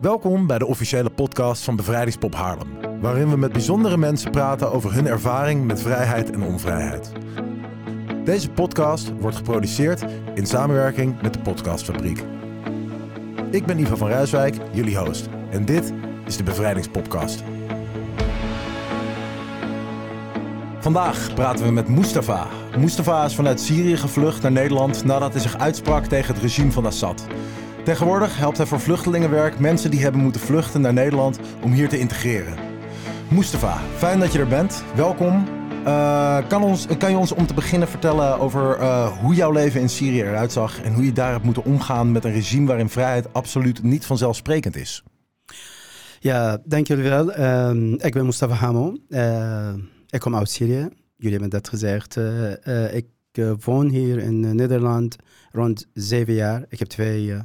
Welkom bij de officiële podcast van Bevrijdingspop Haarlem, waarin we met bijzondere mensen praten over hun ervaring met vrijheid en onvrijheid. Deze podcast wordt geproduceerd in samenwerking met de Podcastfabriek. Ik ben Ivo van Ruiswijk, jullie host, en dit is de Bevrijdingspodcast. Vandaag praten we met Mustafa. Mustafa is vanuit Syrië gevlucht naar Nederland nadat hij zich uitsprak tegen het regime van Assad. Tegenwoordig helpt hij voor vluchtelingenwerk mensen die hebben moeten vluchten naar Nederland om hier te integreren. Mustafa, fijn dat je er bent. Welkom. Uh, kan, ons, kan je ons om te beginnen vertellen over uh, hoe jouw leven in Syrië eruit zag en hoe je daar hebt moeten omgaan met een regime waarin vrijheid absoluut niet vanzelfsprekend is? Ja, dank jullie wel. Uh, ik ben Mustafa Hamo. ik kom uit Syrië. Jullie hebben dat gezegd. ik woon hier in Nederland rond zeven jaar. Ik heb twee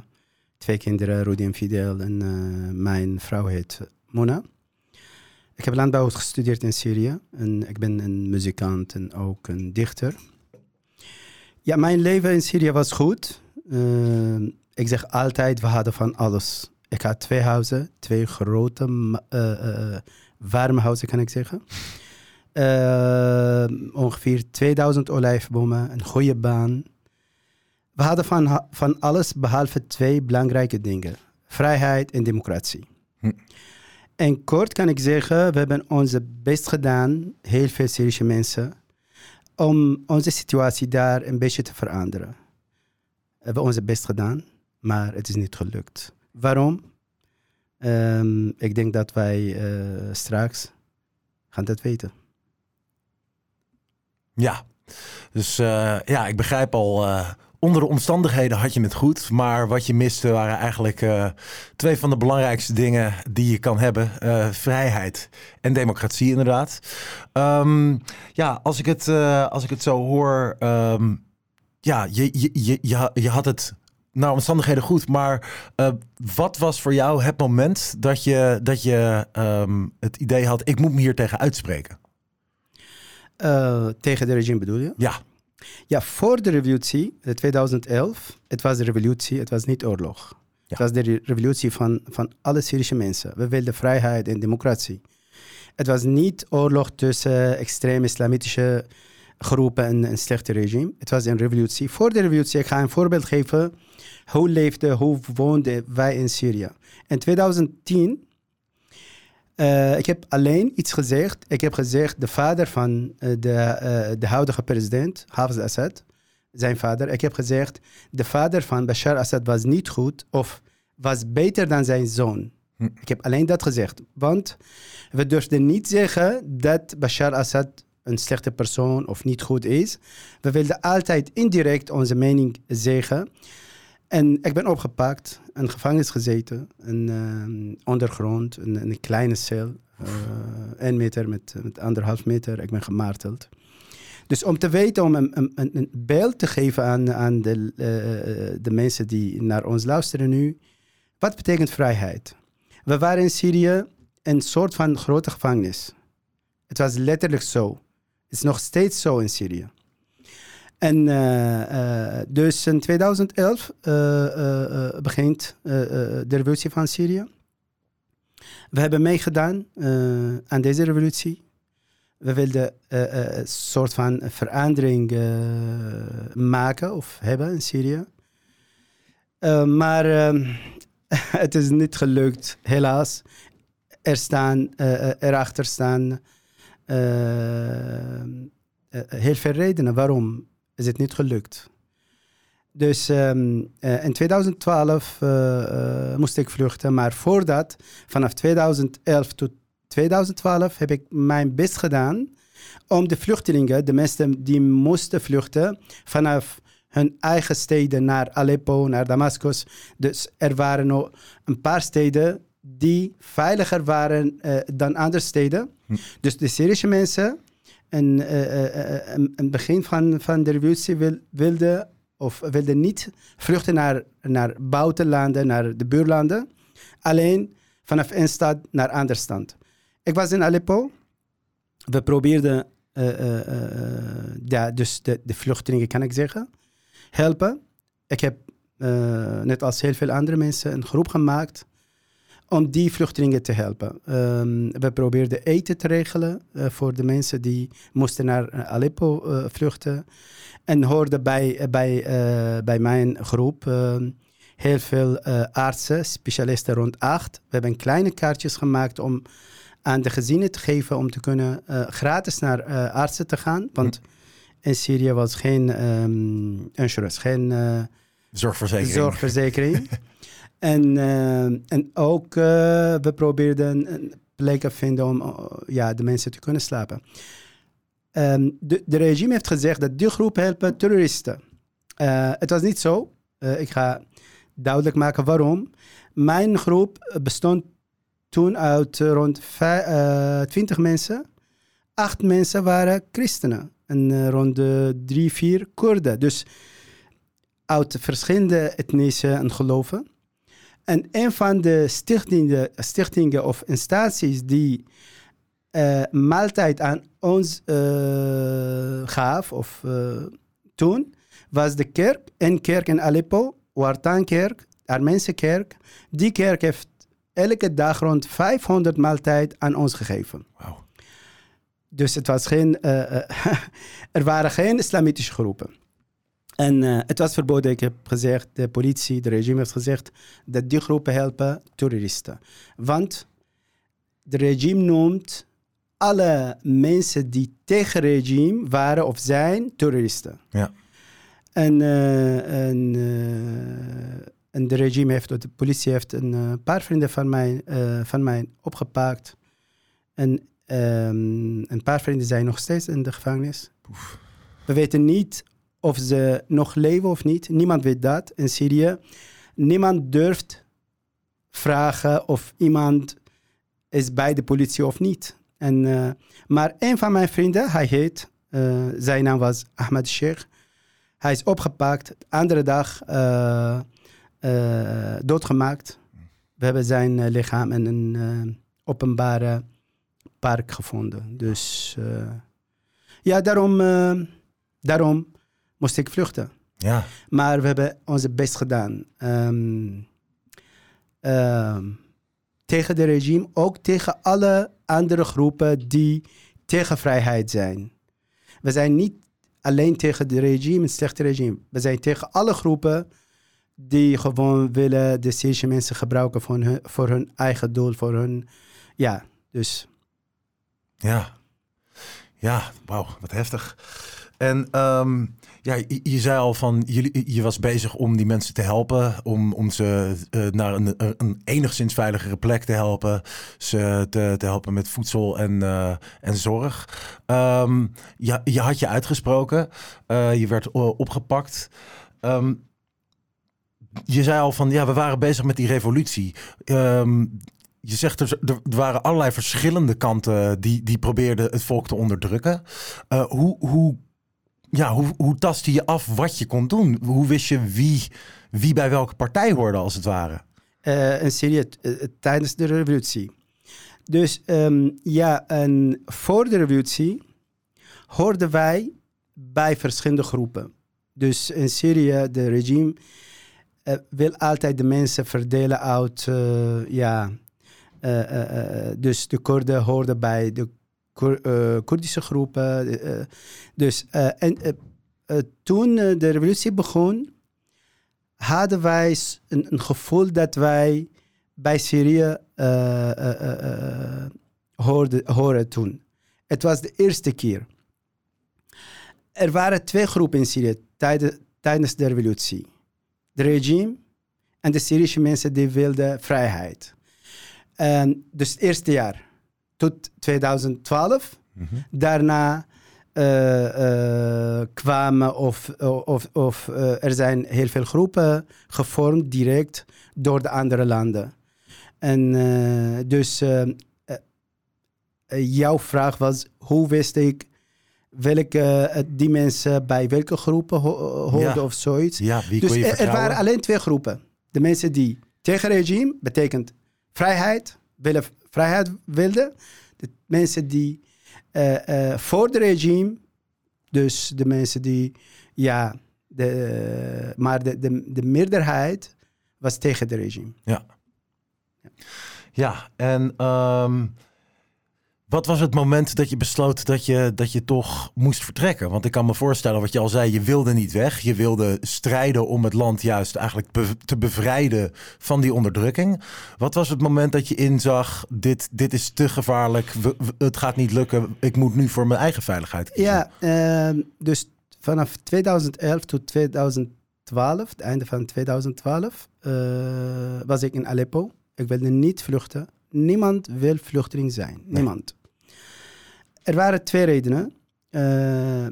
twee kinderen, Rudy en Fidel. En uh, mijn vrouw heet Mona. Ik heb landbouw gestudeerd in Syrië. En ik ben een muzikant en ook een dichter. Ja, mijn leven in Syrië was goed. Uh, ik zeg altijd, we hadden van alles. Ik had twee huizen, twee grote, uh, warme huizen kan ik zeggen. ongeveer 2000 olijfbomen, een goede baan, we hadden van, van alles behalve twee belangrijke dingen: vrijheid en democratie. Hm. En kort kan ik zeggen, we hebben onze best gedaan, heel veel Syrische mensen, om onze situatie daar een beetje te veranderen. We hebben onze best gedaan, maar het is niet gelukt. Waarom? Um, ik denk dat wij uh, straks gaan dat weten. Ja, dus uh, ja, ik begrijp al uh, onder de omstandigheden had je het goed. Maar wat je miste waren eigenlijk uh, twee van de belangrijkste dingen die je kan hebben. Uh, vrijheid en democratie inderdaad. Um, ja, als ik het, uh, als ik het zo hoor. Um, ja, je, je, je, je, je had het naar omstandigheden goed. Maar wat was voor jou het moment dat je, dat je um, het idee had... ik moet me hier tegen uitspreken? tegen de regime bedoel je? Ja. Ja, voor de revolutie, 2011, het was de revolutie, het was niet oorlog. Het was de revolutie van, van alle Syrische mensen. We wilden vrijheid en democratie. Het was niet oorlog tussen extreem islamitische groepen en een slechte regime. Het was een revolutie. Voor de revolutie, ik ga een voorbeeld geven. Hoe leefden, hoe woonden wij in Syrië? In 2010 uh, ik heb alleen iets gezegd. Ik heb gezegd, de vader van uh, de, uh, de huidige president, Hafez Assad, zijn vader. Ik heb gezegd, de vader van Bashar Assad was niet goed of was beter dan zijn zoon. Hm. Ik heb alleen dat gezegd. Want we durfden niet zeggen dat Bashar Assad een slechte persoon of niet goed is. We wilden altijd indirect onze mening zeggen. En ik ben opgepakt, in gevangenis gezeten, ondergrond, in, een kleine cel. Uh, één meter met, met anderhalf meter. Ik ben gemarteld. Dus om te weten, om een, een, een beeld te geven aan, aan de, uh, de mensen die naar ons luisteren nu. Wat betekent vrijheid? We waren in Syrië een soort van grote gevangenis. Het was letterlijk zo. Het is nog steeds zo in Syrië. En uh, dus in 2011 uh, begint de revolutie van Syrië. We hebben meegedaan aan deze revolutie. We wilden een soort van verandering maken of hebben in Syrië. maar het is niet gelukt, helaas. Er staan, erachter staan heel veel redenen waarom is het niet gelukt. Dus um, uh, in 2012 uh, uh, moest ik vluchten, maar voordat, vanaf 2011 tot 2012, heb ik mijn best gedaan om de vluchtelingen, de mensen die moesten vluchten, vanaf hun eigen steden naar Aleppo, naar Damascus. Dus er waren nog een paar steden die veiliger waren uh, dan andere steden. Hm. Dus de Syrische mensen en uh, uh, het begin van, van de revolutie wil, wilde of wilde niet vluchten naar, naar buitenlanden, naar de buurlanden. Alleen vanaf een stad naar een andere stad. Ik was in Aleppo. We probeerden ja, dus de, de vluchtelingen, kan ik zeggen, helpen. Ik heb, net als heel veel andere mensen, een groep gemaakt om die vluchtelingen te helpen. Ehm, we probeerden eten te regelen uh, voor de mensen die moesten naar Aleppo uh, vluchten. En hoorde bij, bij, bij mijn groep ehm, heel veel artsen, specialisten rond acht. We hebben kleine kaartjes gemaakt om aan de gezinnen te geven om te kunnen gratis naar artsen te gaan. Want in Syrië was geen um, insurance, geen zorgverzekering. zorgverzekering. En, uh, en ook, uh, we probeerden een plek te vinden om uh, ja, de mensen te kunnen slapen. Um, de, de regime heeft gezegd dat die groep helpen terroristen. het was niet zo. ik ga duidelijk maken waarom. Mijn groep bestond toen uit rond 20 mensen. Acht mensen waren christenen. En rond de drie, vier Koerden. Dus uit verschillende etnische en geloven. En een van de stichtingen, stichtingen of instanties die uh, maaltijd aan ons uh, gaf, of uh, toen, was de kerk. Een kerk in Aleppo, Wartankerk, Armeense kerk. Die kerk heeft elke dag rond 500 maaltijd aan ons gegeven. Wow. Dus het was geen, er waren geen islamitische groepen. En uh, het was verboden. Ik heb gezegd, de politie, de regime heeft gezegd dat die groepen helpen terroristen. Want de regime noemt alle mensen die tegen regime waren of zijn terroristen. Ja. En, uh, en, uh, en de regime heeft, de politie heeft een paar vrienden van mij, van mij opgepakt. En um, een paar vrienden zijn nog steeds in de gevangenis. Oef. We weten niet of ze nog leven of niet. Niemand weet dat in Syrië. Niemand durft vragen of iemand is bij de politie of niet. En, uh, maar een van mijn vrienden, hij heet, uh, zijn naam was Ahmed Sheikh. Hij is opgepakt, de andere dag uh, doodgemaakt. We hebben zijn lichaam in een openbare park gevonden. Dus ja, daarom, daarom moest ik vluchten. Ja. Maar we hebben onze best gedaan. Um, tegen de regime, ook tegen alle andere groepen die tegen vrijheid zijn. We zijn niet alleen tegen de regime, het slechte regime. We zijn tegen alle groepen die gewoon willen de Syrische mensen gebruiken voor hun, voor hun eigen doel, voor hun... Ja, dus... Ja. Ja, wauw, wat heftig. En um, ja, je, zei al van, je, je was bezig om die mensen te helpen, om, om ze uh, naar een, enigszins veiligere plek te helpen, ze te, te helpen met voedsel en, uh, en zorg. Um, ja, je had je uitgesproken, uh, je werd opgepakt. Um, je zei al van, ja, we waren bezig met die revolutie. Je zegt er, er waren allerlei verschillende kanten die, die probeerden het volk te onderdrukken. Hoe, hoe ja, hoe, hoe tastte je af wat je kon doen? Hoe wist je wie, wie bij welke partij hoorde, als het ware? In Syrië uh, tijdens de revolutie. Dus um, ja, en voor de revolutie hoorden wij bij verschillende groepen. Dus in Syrië, de regime wil altijd de mensen verdelen uit, ja, dus de Koerden hoorden bij de Koerdische groepen. Uh, dus, uh, en toen de revolutie begon, hadden wij een, een gevoel dat wij bij Syrië hoorden, horen toen. Het was de eerste keer. Er waren twee groepen in Syrië tijdens, de revolutie. De regime en de Syrische mensen die wilden vrijheid. Dus het eerste jaar tot 2012. Mm -hmm. Daarna uh, uh, kwamen of, of, of uh, er zijn heel veel groepen gevormd direct door de andere landen. En dus jouw vraag was, hoe wist ik welke die mensen bij welke groepen ho hoorden ja. of zoiets. Ja, wie dus kon je er waren alleen twee groepen. De mensen die tegen regime, betekent vrijheid, willen vrijheid wilden. De mensen die uh, uh, voor het regime, dus de mensen die, ja, de, maar de, de, de meerderheid was tegen het regime. Ja. ja. Ja, en ehm, wat was het moment dat je besloot dat je, dat je toch moest vertrekken? Want ik kan me voorstellen, wat je al zei, je wilde niet weg. Je wilde strijden om het land juist eigenlijk be- te bevrijden van die onderdrukking. Wat was het moment dat je inzag, dit, dit is te gevaarlijk, we- we- het gaat niet lukken, ik moet nu voor mijn eigen veiligheid kiezen? Ja, ehm, dus vanaf 2011 tot 2012, het einde van 2012, eh, was ik in Aleppo. Ik wilde niet vluchten. Niemand wil vluchteling zijn. Niemand. Er waren twee redenen. Eh,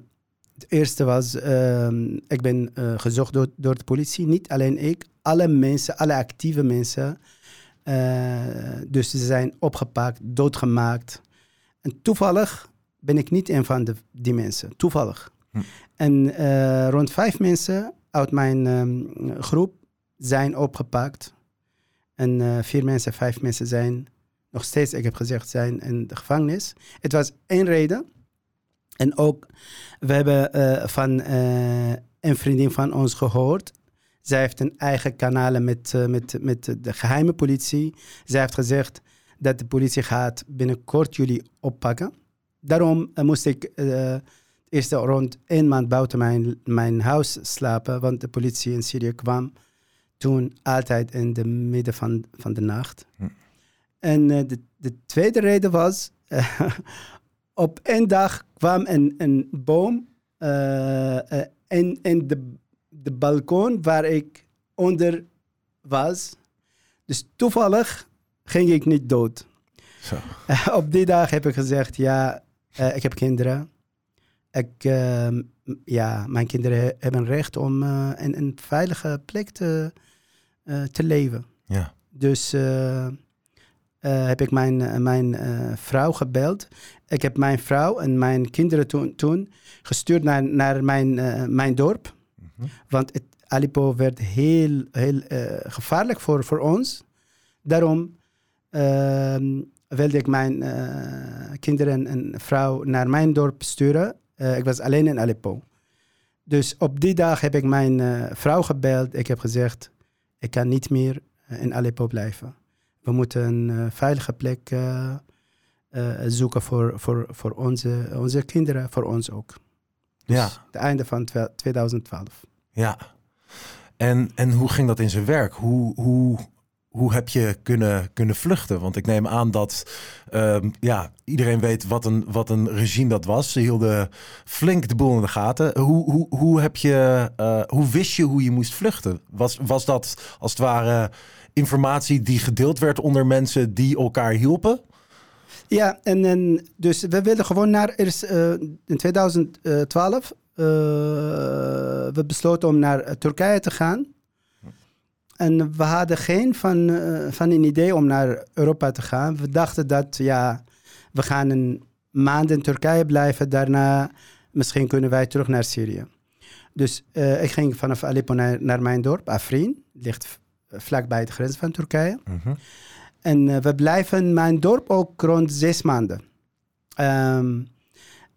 het eerste was, ehm, ik ben eh, gezocht door, door de politie. Niet alleen ik, alle mensen, alle actieve mensen. Eh, dus ze zijn opgepakt, doodgemaakt. En toevallig ben ik niet een van de, die mensen. Toevallig. Hm. En rond vijf mensen uit mijn ehm, groep zijn opgepakt. En vier mensen, vijf mensen zijn nog steeds, ik heb gezegd, zijn in de gevangenis. Het was één reden. En ook, we hebben eh, van eh, een vriendin van ons gehoord. Zij heeft een eigen kanalen met, eh, met, met de geheime politie. Zij heeft gezegd dat de politie gaat binnenkort jullie oppakken. Daarom moest ik eerst rond één maand buiten mijn, mijn huis slapen, want de politie in Syrië kwam toen altijd in de midden van, van de nacht. Hm. En eh, de, de tweede reden was, eh, op één dag kwam een, een boom eh, in, in de, de balkon waar ik onder was. Dus toevallig ging ik niet dood. Zo. op die dag heb ik gezegd, ja, ik heb kinderen. Ik, eh, m- ja, mijn kinderen he- hebben recht om in een veilige plek te, te leven. Ja. Dus eh, heb ik mijn, eh, mijn eh, vrouw gebeld. Ik heb mijn vrouw en mijn kinderen toen, toen gestuurd naar, naar mijn, mijn dorp. Mhm. Want het, Aleppo werd heel, heel gevaarlijk voor, voor ons. Daarom ehm, wilde ik mijn kinderen en vrouw naar mijn dorp sturen. Ik was alleen in Aleppo. Dus op die dag heb ik mijn vrouw gebeld. Ik heb gezegd, ik kan niet meer in Aleppo blijven. We moeten een eh, veilige plek eh, eh, zoeken voor, voor, voor onze, onze kinderen, voor ons ook. Dus Ja. het einde van twa- 2012. Ja. En, en hoe ging dat in zijn werk? Hoe, hoe, hoe heb je kunnen, kunnen vluchten? Want ik neem aan dat ehm, ja, iedereen weet wat een, wat een regime dat was. Ze hielden flink de boel in de gaten. Hoe, hoe, hoe, heb je, hoe wist je hoe je moest vluchten? Was, was dat als het ware informatie die gedeeld werd onder mensen die elkaar hielpen? Ja, en, en dus we wilden gewoon naar eerst, eh, in 2012. eh, we besloten om naar eh, Turkije te gaan. En we hadden geen van, van een idee om naar Europa te gaan. We dachten dat ja, we gaan een maand in Turkije blijven. Daarna misschien kunnen wij terug naar Syrië. Dus ik ging vanaf Aleppo naar, naar mijn dorp, Afrin. Ligt vlakbij de grens van Turkije. En eh, we blijven mijn dorp ook rond zes maanden. Ehm,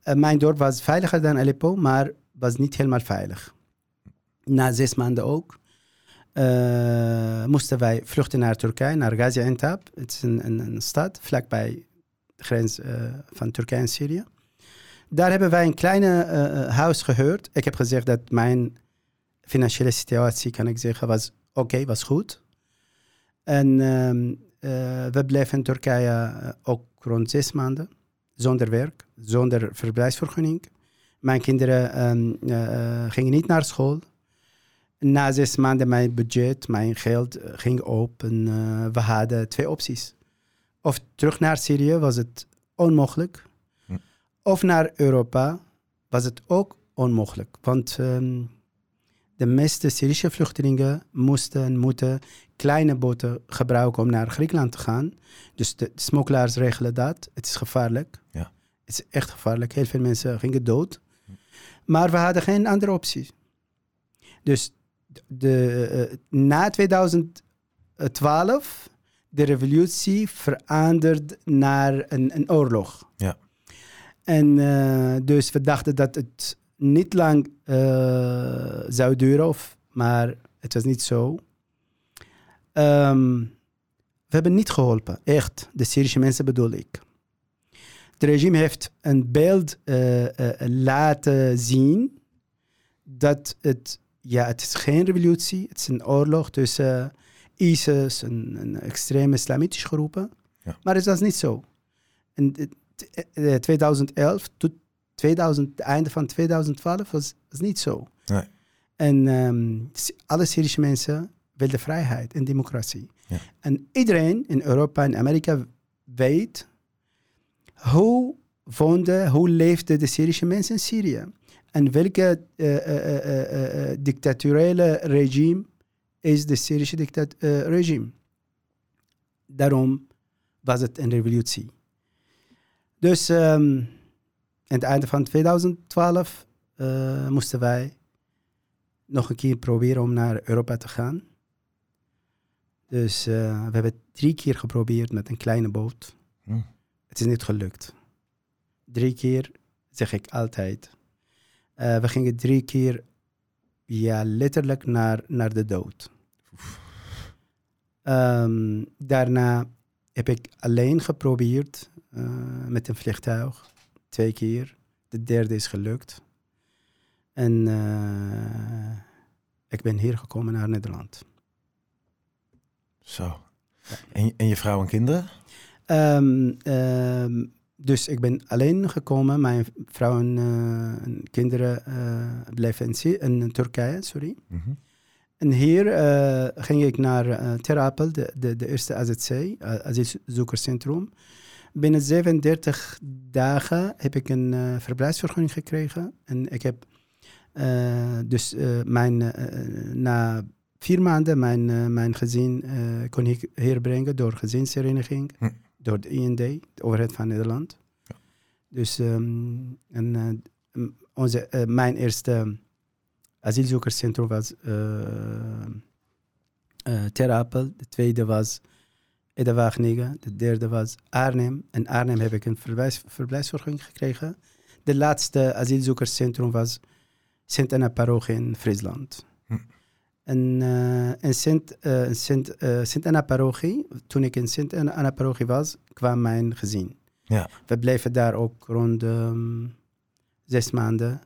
eh, mijn dorp was veiliger dan Aleppo, maar was niet helemaal veilig. Na zes maanden ook eh, moesten wij vluchten naar Turkije, naar Gaziantep. Het is een, een, een stad vlakbij de grens eh, van Turkije en Syrië. Daar hebben wij een kleine eh, eh, huis gehuurd. Ik heb gezegd dat mijn financiële situatie, kan ik zeggen, was oké, was goed. En ehm, eh, we bleven in Turkije eh, ook rond zes maanden. Zonder werk, zonder verblijfsvergunning. Mijn kinderen ehm, eh, gingen niet naar school. Na zes maanden mijn budget, mijn geld ging op. En we hadden twee opties. Of terug naar Syrië was het onmogelijk. Hm. Of naar Europa was het ook onmogelijk. Want ehm, de meeste Syrische vluchtelingen moesten en moeten kleine boten gebruiken om naar Griekenland te gaan. Dus de smokkelaars regelen dat. Het is gevaarlijk. Ja. Het is echt gevaarlijk. Heel veel mensen gingen dood. Maar we hadden geen andere optie. Dus de, eh, na 2012, de revolutie veranderd naar een, een oorlog. Ja. En eh, dus we dachten dat het niet lang eh, zou duren, of, maar het was niet zo. Ehm, we hebben niet geholpen. Echt, de Syrische mensen bedoel ik. Het regime heeft een beeld uh, laten zien dat het, ja, het is geen revolutie, het is een oorlog tussen ISIS en, en extreme islamitische groepen. Ja. Maar het was niet zo. In 2011 tot 2000, het einde van 2012 was, was niet zo. Nee. En um, alle Syrische mensen wilden vrijheid en democratie. Ja. En iedereen in Europa en Amerika weet hoe woonden, hoe leefden de Syrische mensen in Syrië. En welke uh, uh, uh, dictatoriale regime is de Syrische dictat regime. Daarom was het een revolutie. Dus um, aan het einde van 2012 moesten wij nog een keer proberen om naar Europa te gaan. Dus uh, we hebben drie keer geprobeerd met een kleine boot. Hm. Het is niet gelukt. Drie keer zeg ik altijd. Uh, we gingen drie keer ja, letterlijk naar, naar de dood. Um, daarna heb ik alleen geprobeerd uh, met een vliegtuig. Twee keer. De derde is gelukt. En uh, ik ben hier gekomen naar Nederland. Zo. En, en je vrouw en kinderen? Um, um, dus ik ben alleen gekomen. Mijn vrouw en, uh, en kinderen uh, bleven in, in, Turkije, sorry. Mm -hmm. En hier ging ik naar uh, Ter Apel, de, de, de eerste AZC, asielzoekerscentrum. Binnen 37 dagen heb ik een verblijfsvergunning gekregen. En ik heb dus mijn, na vier maanden mijn, mijn gezin kon ik herbrengen door gezinshereniging. Hm. Door de IND, de overheid van Nederland. Ja. Dus um, en, onze, mijn eerste asielzoekerscentrum was uh, uh, Ter Apel. De tweede was De derde was Arnhem. In Arnhem heb ik een verblijfs, verblijfsvergunning gekregen. De laatste asielzoekerscentrum was Sint Anna Parochie in Friesland. Hm. En uh, in Sint, Sint, Sint Anna Parochie, toen ik in Sint Anna Parochie was, kwam mijn gezin. Ja. We bleven daar ook rond um, zes maanden.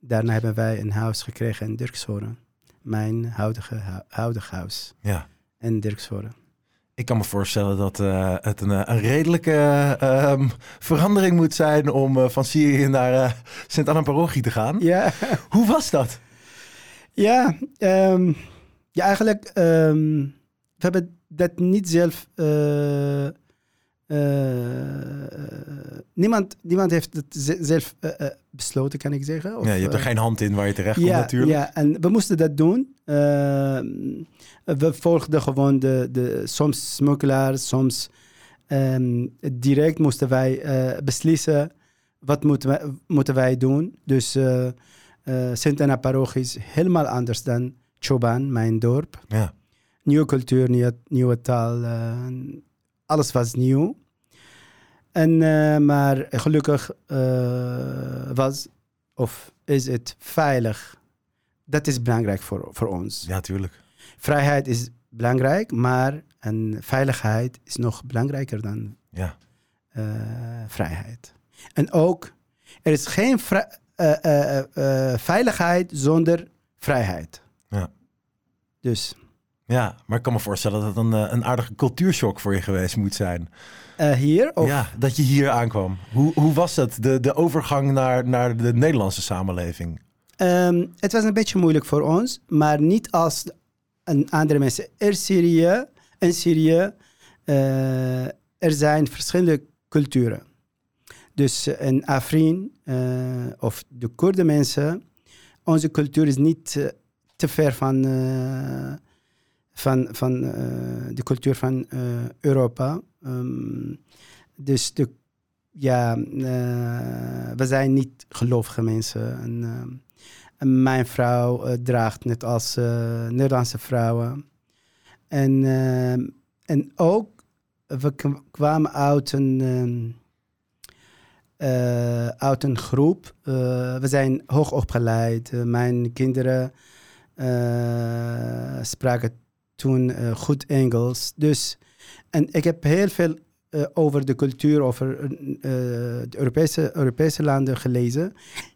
Daarna hebben wij een huis gekregen in Dirkshoorn. Mijn huidige, hu huidige huis Ja. in Dirkshoorn. Ik kan me voorstellen dat uh, het een, een redelijke uh, verandering moet zijn om uh, van Syrië naar uh, Sint-Anna-parochie te gaan. Ja. Hoe was dat? Ja, um, ja eigenlijk, um, we hebben dat niet zelf niemand, niemand heeft het zelf uh, uh, besloten, kan ik zeggen. Of, ja, je hebt er geen hand in waar je terecht ja, komt natuurlijk. Ja, en we moesten dat doen. we volgden gewoon de, de soms smokkelaars, soms um, direct moesten wij beslissen wat moeten wij, moeten wij doen. Dus Sint Anna parochie is helemaal anders dan Choban, mijn dorp. Ja. Nieuwe cultuur, nieuwe, nieuwe taal alles was nieuw. En, uh, maar gelukkig uh, was of is het veilig. Dat is belangrijk voor, voor ons. Ja, tuurlijk. Vrijheid is belangrijk, maar en veiligheid is nog belangrijker dan ja. uh, vrijheid. En ook, er is geen veiligheid zonder vrijheid. Ja. Dus. Ja, maar ik kan me voorstellen dat het een, een aardige cultuurshock voor je geweest moet zijn. Uh, hier? Of? Ja, dat je hier aankwam. Hoe, hoe was dat, de, de overgang naar, naar de Nederlandse samenleving? Um, het was een beetje moeilijk voor ons, maar niet als een andere mensen. Er Syrië, in Syrië, uh, er zijn verschillende culturen. Dus in Afrin uh, of de Koerde mensen, onze cultuur is niet te ver van van, van uh, de cultuur van uh, Europa. Um, dus de, ja, uh, we zijn niet gelovige mensen. En, mijn vrouw draagt net als Nederlandse vrouwen. En, en ook, we kwamen uit een, um, uit een groep. we zijn hoog opgeleid. mijn kinderen spraken toen uh, goed Engels. Dus en ik heb heel veel uh, over de cultuur, over uh, de Europese, Europese landen gelezen.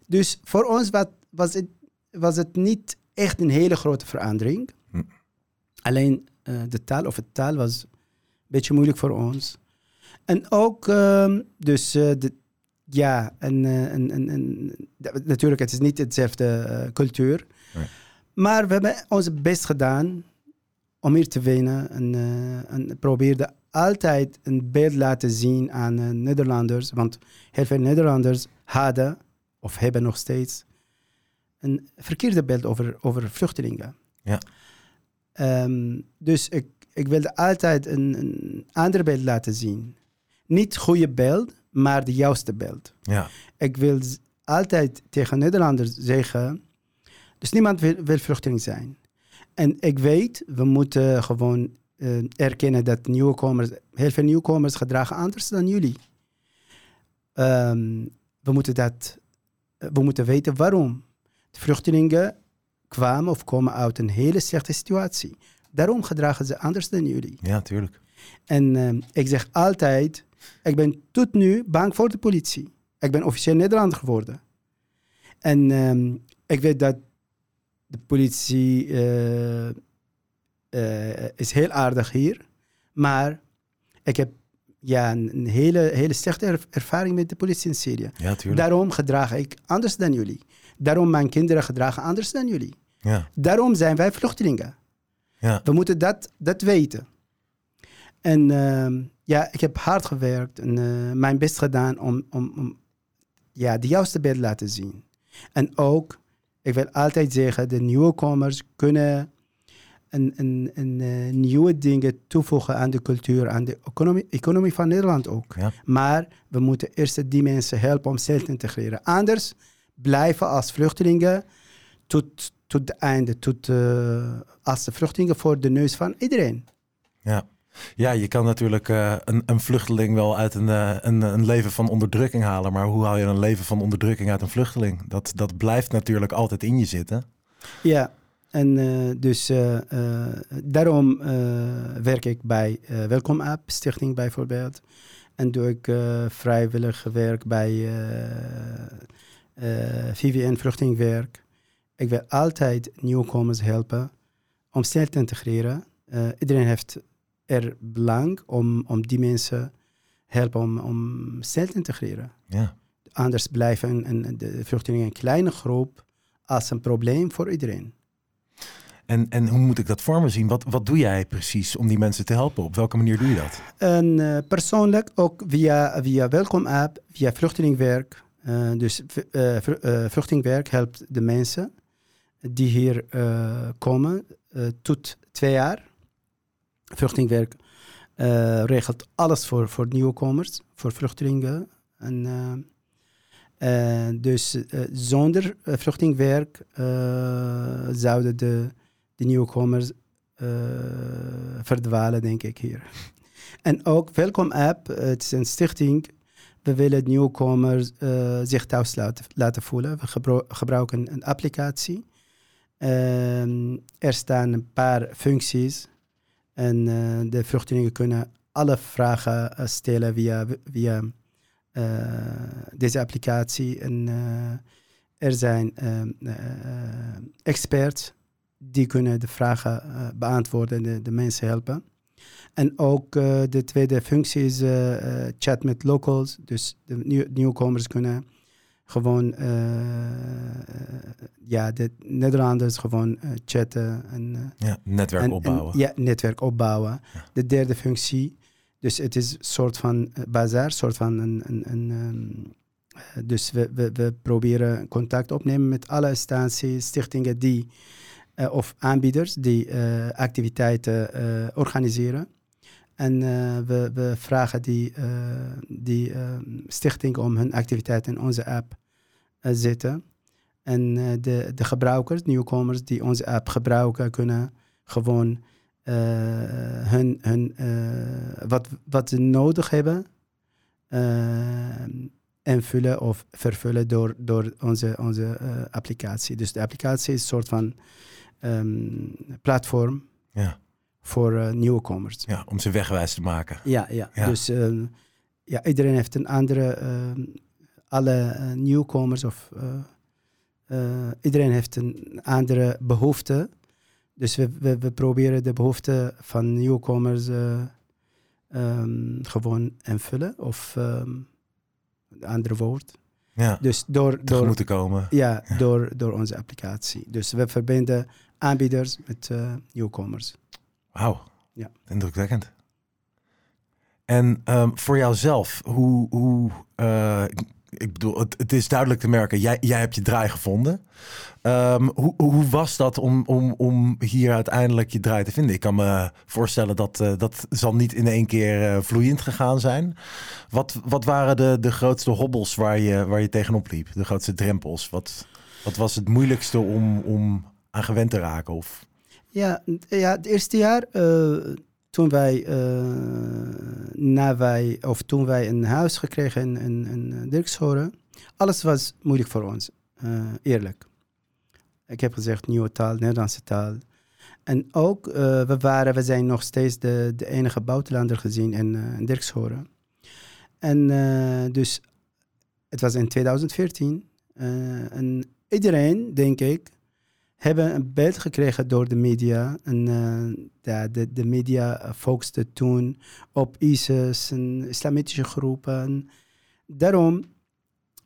Dus voor ons wat, was, het, was het niet echt een hele grote verandering. Hm. Alleen de taal of het taal was een beetje moeilijk voor ons. En ook, uh, dus de, ja, en, en, en, en, natuurlijk, het is niet hetzelfde cultuur. Nee. Maar we hebben ons best gedaan om hier te winnen. En, uh, en probeerde altijd een beeld laten zien aan uh, Nederlanders. Want heel veel Nederlanders hadden, of hebben nog steeds, een verkeerde beeld over, over vluchtelingen. Ja. Um, dus ik, ik wilde altijd een, een ander beeld laten zien. Niet goede beeld, maar de juiste beeld. Ja. Ik wil altijd tegen Nederlanders zeggen, dus niemand wil, wil vluchteling zijn. En ik weet, we moeten gewoon uh, erkennen dat nieuwkomers, heel veel nieuwkomers gedragen anders dan jullie. Um, we, moeten dat, we moeten weten waarom. De vluchtelingen kwamen of komen uit een hele slechte situatie. Daarom gedragen ze anders dan jullie. Ja, tuurlijk. En uh, ik zeg altijd, ik ben tot nu bang voor de politie. Ik ben officieel Nederlander geworden. En um, ik weet dat de politie uh, uh, is heel aardig hier. Maar ik heb ja, een hele, hele slechte ervaring met de politie in Syrië. Ja, Daarom gedraag ik anders dan jullie. Daarom mijn kinderen gedragen anders dan jullie. Ja. Daarom zijn wij vluchtelingen. Ja. We moeten dat, dat weten. En uh, ja, ik heb hard gewerkt en uh, mijn best gedaan om, om, om ja, de juiste beeld te laten zien. En ook ik wil altijd zeggen, de nieuwkomers kunnen een, een, een, uh, nieuwe dingen toevoegen aan de cultuur, aan de economie, economie van Nederland ook. Ja. Maar we moeten eerst die mensen helpen om zelf te integreren. Anders blijven als vluchtelingen tot, tot het einde, tot, uh, als de vluchtelingen voor de neus van iedereen. Ja. Ja, je kan natuurlijk uh, een, een, vluchteling wel uit een, uh, een, een, leven van onderdrukking halen. Maar hoe haal je een leven van onderdrukking uit een vluchteling? Dat, dat blijft natuurlijk altijd in je zitten. Ja, en uh, dus daarom werk ik bij Welkom App Stichting bijvoorbeeld. En doe ik vrijwillig werk bij VVN Vluchtelingwerk. Ik wil altijd nieuwkomers helpen om snel te integreren. iedereen heeft er belang om, om die mensen helpen om, om snel te integreren. Ja. Anders blijven een, de vluchtelingen een kleine groep als een probleem voor iedereen. En, en hoe moet ik dat voor me zien? Wat, wat doe jij precies om die mensen te helpen? Op welke manier doe je dat? En, uh, persoonlijk ook via, via Welkom App, via Vluchtelingwerk. Uh, dus uh, Vluchtelingwerk helpt de mensen die hier komen tot twee jaar Vluchtelingwerk uh, regelt alles voor, voor nieuwkomers, voor vluchtelingen. En, uh, dus zonder vluchtelingwerk zouden de, de nieuwkomers verdwalen, denk ik hier. En ook Welkom App, het is een stichting. We willen nieuwkomers zich thuis laten, laten voelen. We gebruiken een applicatie. Ehm, er staan een paar functies en uh, de vluchtelingen kunnen alle vragen uh, stellen via, via uh, deze applicatie. En er zijn experts die kunnen de vragen beantwoorden en de, mensen helpen. En ook de tweede functie is chat met locals. Dus de nieuw, nieuwkomers kunnen gewoon ja, de Nederlanders gewoon uh, chatten. En, uh, ja, netwerk en, opbouwen. En, ja, netwerk opbouwen. Ja. De derde functie. Dus het is een soort van bazaar, soort van een. een, een um, dus we, we, we proberen contact opnemen met alle instanties, stichtingen die, of aanbieders die activiteiten organiseren. En we, we vragen die, die stichting om hun activiteiten in onze app zetten. En uh, de, de gebruikers, nieuwkomers die onze app gebruiken, kunnen gewoon hun, hun, wat, wat ze nodig hebben invullen of vervullen door, door onze, onze applicatie. Dus de applicatie is een soort van um, platform ja. Voor nieuwkomers. Ja, om ze wegwijs te maken. Ja, ja. dus ja, iedereen heeft een andere, alle nieuwkomers of iedereen heeft een andere behoefte. Dus we, we, we proberen de behoeften van nieuwkomers um, gewoon invullen of um, een andere woord. Ja, dus door, door moeten komen. Ja, Door, door onze applicatie. Dus we verbinden aanbieders met uh, nieuwkomers. Wauw, ja. indrukwekkend. En um, voor jouzelf, hoe, hoe uh, ik bedoel, het, het, is duidelijk te merken, jij, jij hebt je draai gevonden. Um, hoe, hoe was dat om, om, om hier uiteindelijk je draai te vinden? Ik kan me voorstellen dat uh, dat zal niet in één keer uh, vloeiend gegaan zijn. Wat, wat waren de, de grootste hobbels waar je, waar je tegenop liep? De grootste drempels? Wat, wat was het moeilijkste om, om aan gewend te raken? Of? Ja, ja, het eerste jaar uh, toen wij, na wij, of toen wij een huis gekregen in, in, in Dirkshoren, alles was moeilijk voor ons, eerlijk. Ik heb gezegd nieuwe taal, Nederlandse taal. En ook, uh, we, waren, we zijn nog steeds de, de enige buitenlander gezien in, uh, in Dirkshoren. En uh, dus, het was in 2014. en iedereen, denk ik, hebben een beeld gekregen door de media. En de, de, de media focuste toen op ISIS en islamitische groepen. Daarom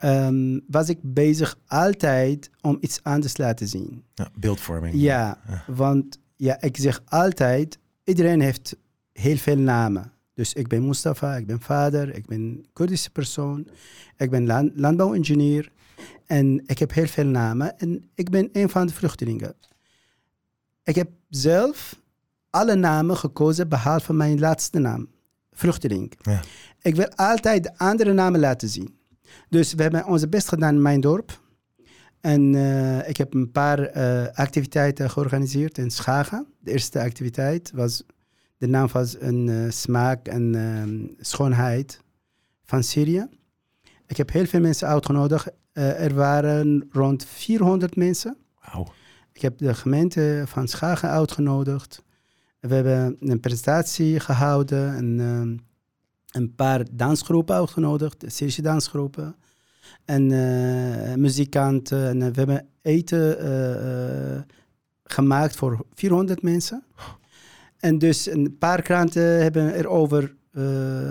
um, was ik bezig altijd om iets anders te laten zien. Ja, beeldvorming. Ja, want ja, ik zeg altijd, iedereen heeft heel veel namen. Dus ik ben Mustafa, ik ben vader, ik ben Koerdische persoon, ik ben land, landbouwingenieur en ik heb heel veel namen en ik ben een van de vluchtelingen. Ik heb zelf alle namen gekozen behalve mijn laatste naam, vluchteling. Ja. Ik wil altijd de andere namen laten zien. Dus we hebben onze best gedaan in mijn dorp. En uh, ik heb een paar uh, activiteiten georganiseerd in Schagen. De eerste activiteit was, de naam was een uh, smaak en schoonheid van Syrië. Ik heb heel veel mensen uitgenodigd. Er waren rond 400 mensen. Wow. Ik heb de gemeente van Schagen uitgenodigd. We hebben een presentatie gehouden. En, een paar dansgroepen uitgenodigd, Syrische dansgroepen. En uh, muzikanten. En uh, we hebben eten uh, gemaakt voor 400 mensen. En dus een paar kranten hebben erover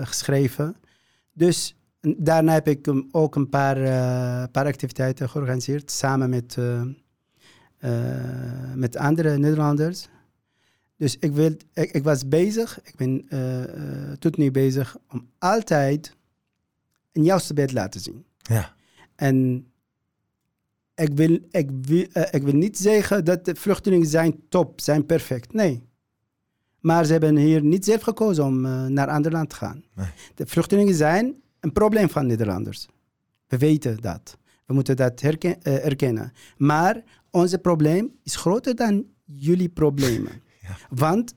geschreven. Dus daarna heb ik ook een paar, paar activiteiten georganiseerd. Samen met, met andere Nederlanders. Dus ik, wil, ik, ik was bezig, ik ben tot nu bezig om altijd een juiste beeld laten zien. Ja. En ik wil, ik, wil, ik wil niet zeggen dat de vluchtelingen zijn top, zijn perfect. Nee. Maar ze hebben hier niet zelf gekozen om naar een ander land te gaan. Nee. De vluchtelingen zijn een probleem van Nederlanders. We weten dat. We moeten dat herken, erkennen. Maar ons probleem is groter dan jullie problemen. Want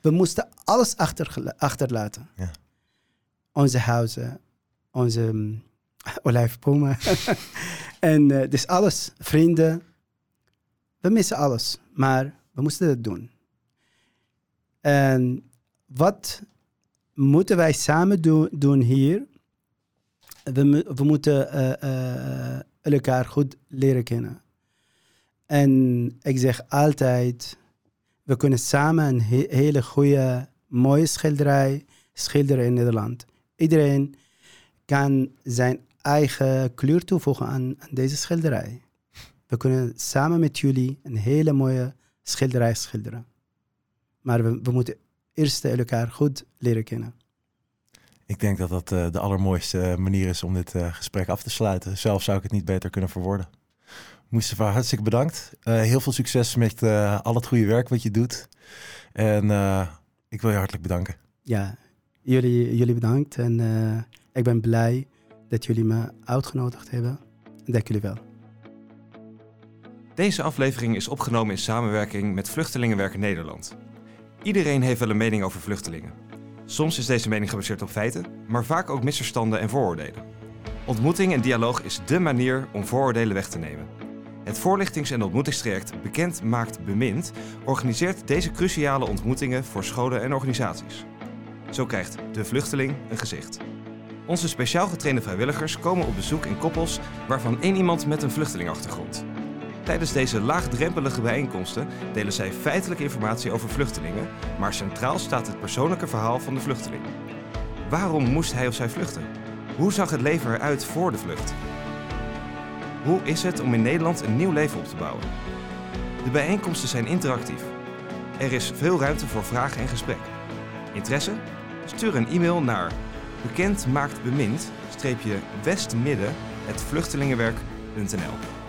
we moesten alles achter, achterlaten. Ja. Onze huizen, onze um, olijfbomen. en uh, dus alles, vrienden. We missen alles, maar we moesten het doen. En wat moeten wij samen do doen hier? We, moeten uh, uh, elkaar goed leren kennen. En ik zeg altijd, we kunnen samen een hele goede, mooie schilderij schilderen in Nederland. Iedereen kan zijn eigen kleur toevoegen aan, deze schilderij. We kunnen samen met jullie een hele mooie schilderij schilderen. Maar we moeten eerst elkaar goed leren kennen. Ik denk dat dat uh, de allermooiste manier is om dit uh, gesprek af te sluiten. Zelf zou ik het niet beter kunnen verwoorden. Mustafa, hartstikke bedankt. Uh, heel veel succes met uh, al het goede werk wat je doet. En uh, ik wil je hartelijk bedanken. Ja, jullie, jullie bedankt. En ik ben blij dat jullie me uitgenodigd hebben. Dank jullie wel. Deze aflevering is opgenomen in samenwerking met Vluchtelingenwerk Nederland. Iedereen heeft wel een mening over vluchtelingen. Soms is deze mening gebaseerd op feiten, maar vaak ook misverstanden en vooroordelen. Ontmoeting en dialoog is dé manier om vooroordelen weg te nemen. Het voorlichtings- en ontmoetingstraject Bekend Maakt Bemind organiseert deze cruciale ontmoetingen voor scholen en organisaties. Zo krijgt de vluchteling een gezicht. Onze speciaal getrainde vrijwilligers komen op bezoek in koppels waarvan één iemand met een vluchtelingachtergrond. Tijdens deze laagdrempelige bijeenkomsten delen zij feitelijke informatie over vluchtelingen, maar centraal staat het persoonlijke verhaal van de vluchteling. Waarom moest hij of zij vluchten? Hoe zag het leven eruit voor de vlucht? Hoe is het om in Nederland een nieuw leven op te bouwen? De bijeenkomsten zijn interactief. Er is veel ruimte voor vragen en gesprek. Interesse? Stuur een e-mail naar bekendmaaktbemind-westmidden.vluchtelingenwerk.nl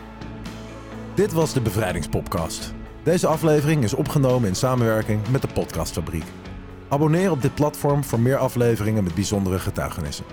Dit was de Bevrijdingspodcast. Deze aflevering is opgenomen in samenwerking met de Podcastfabriek. Abonneer op dit platform voor meer afleveringen met bijzondere getuigenissen.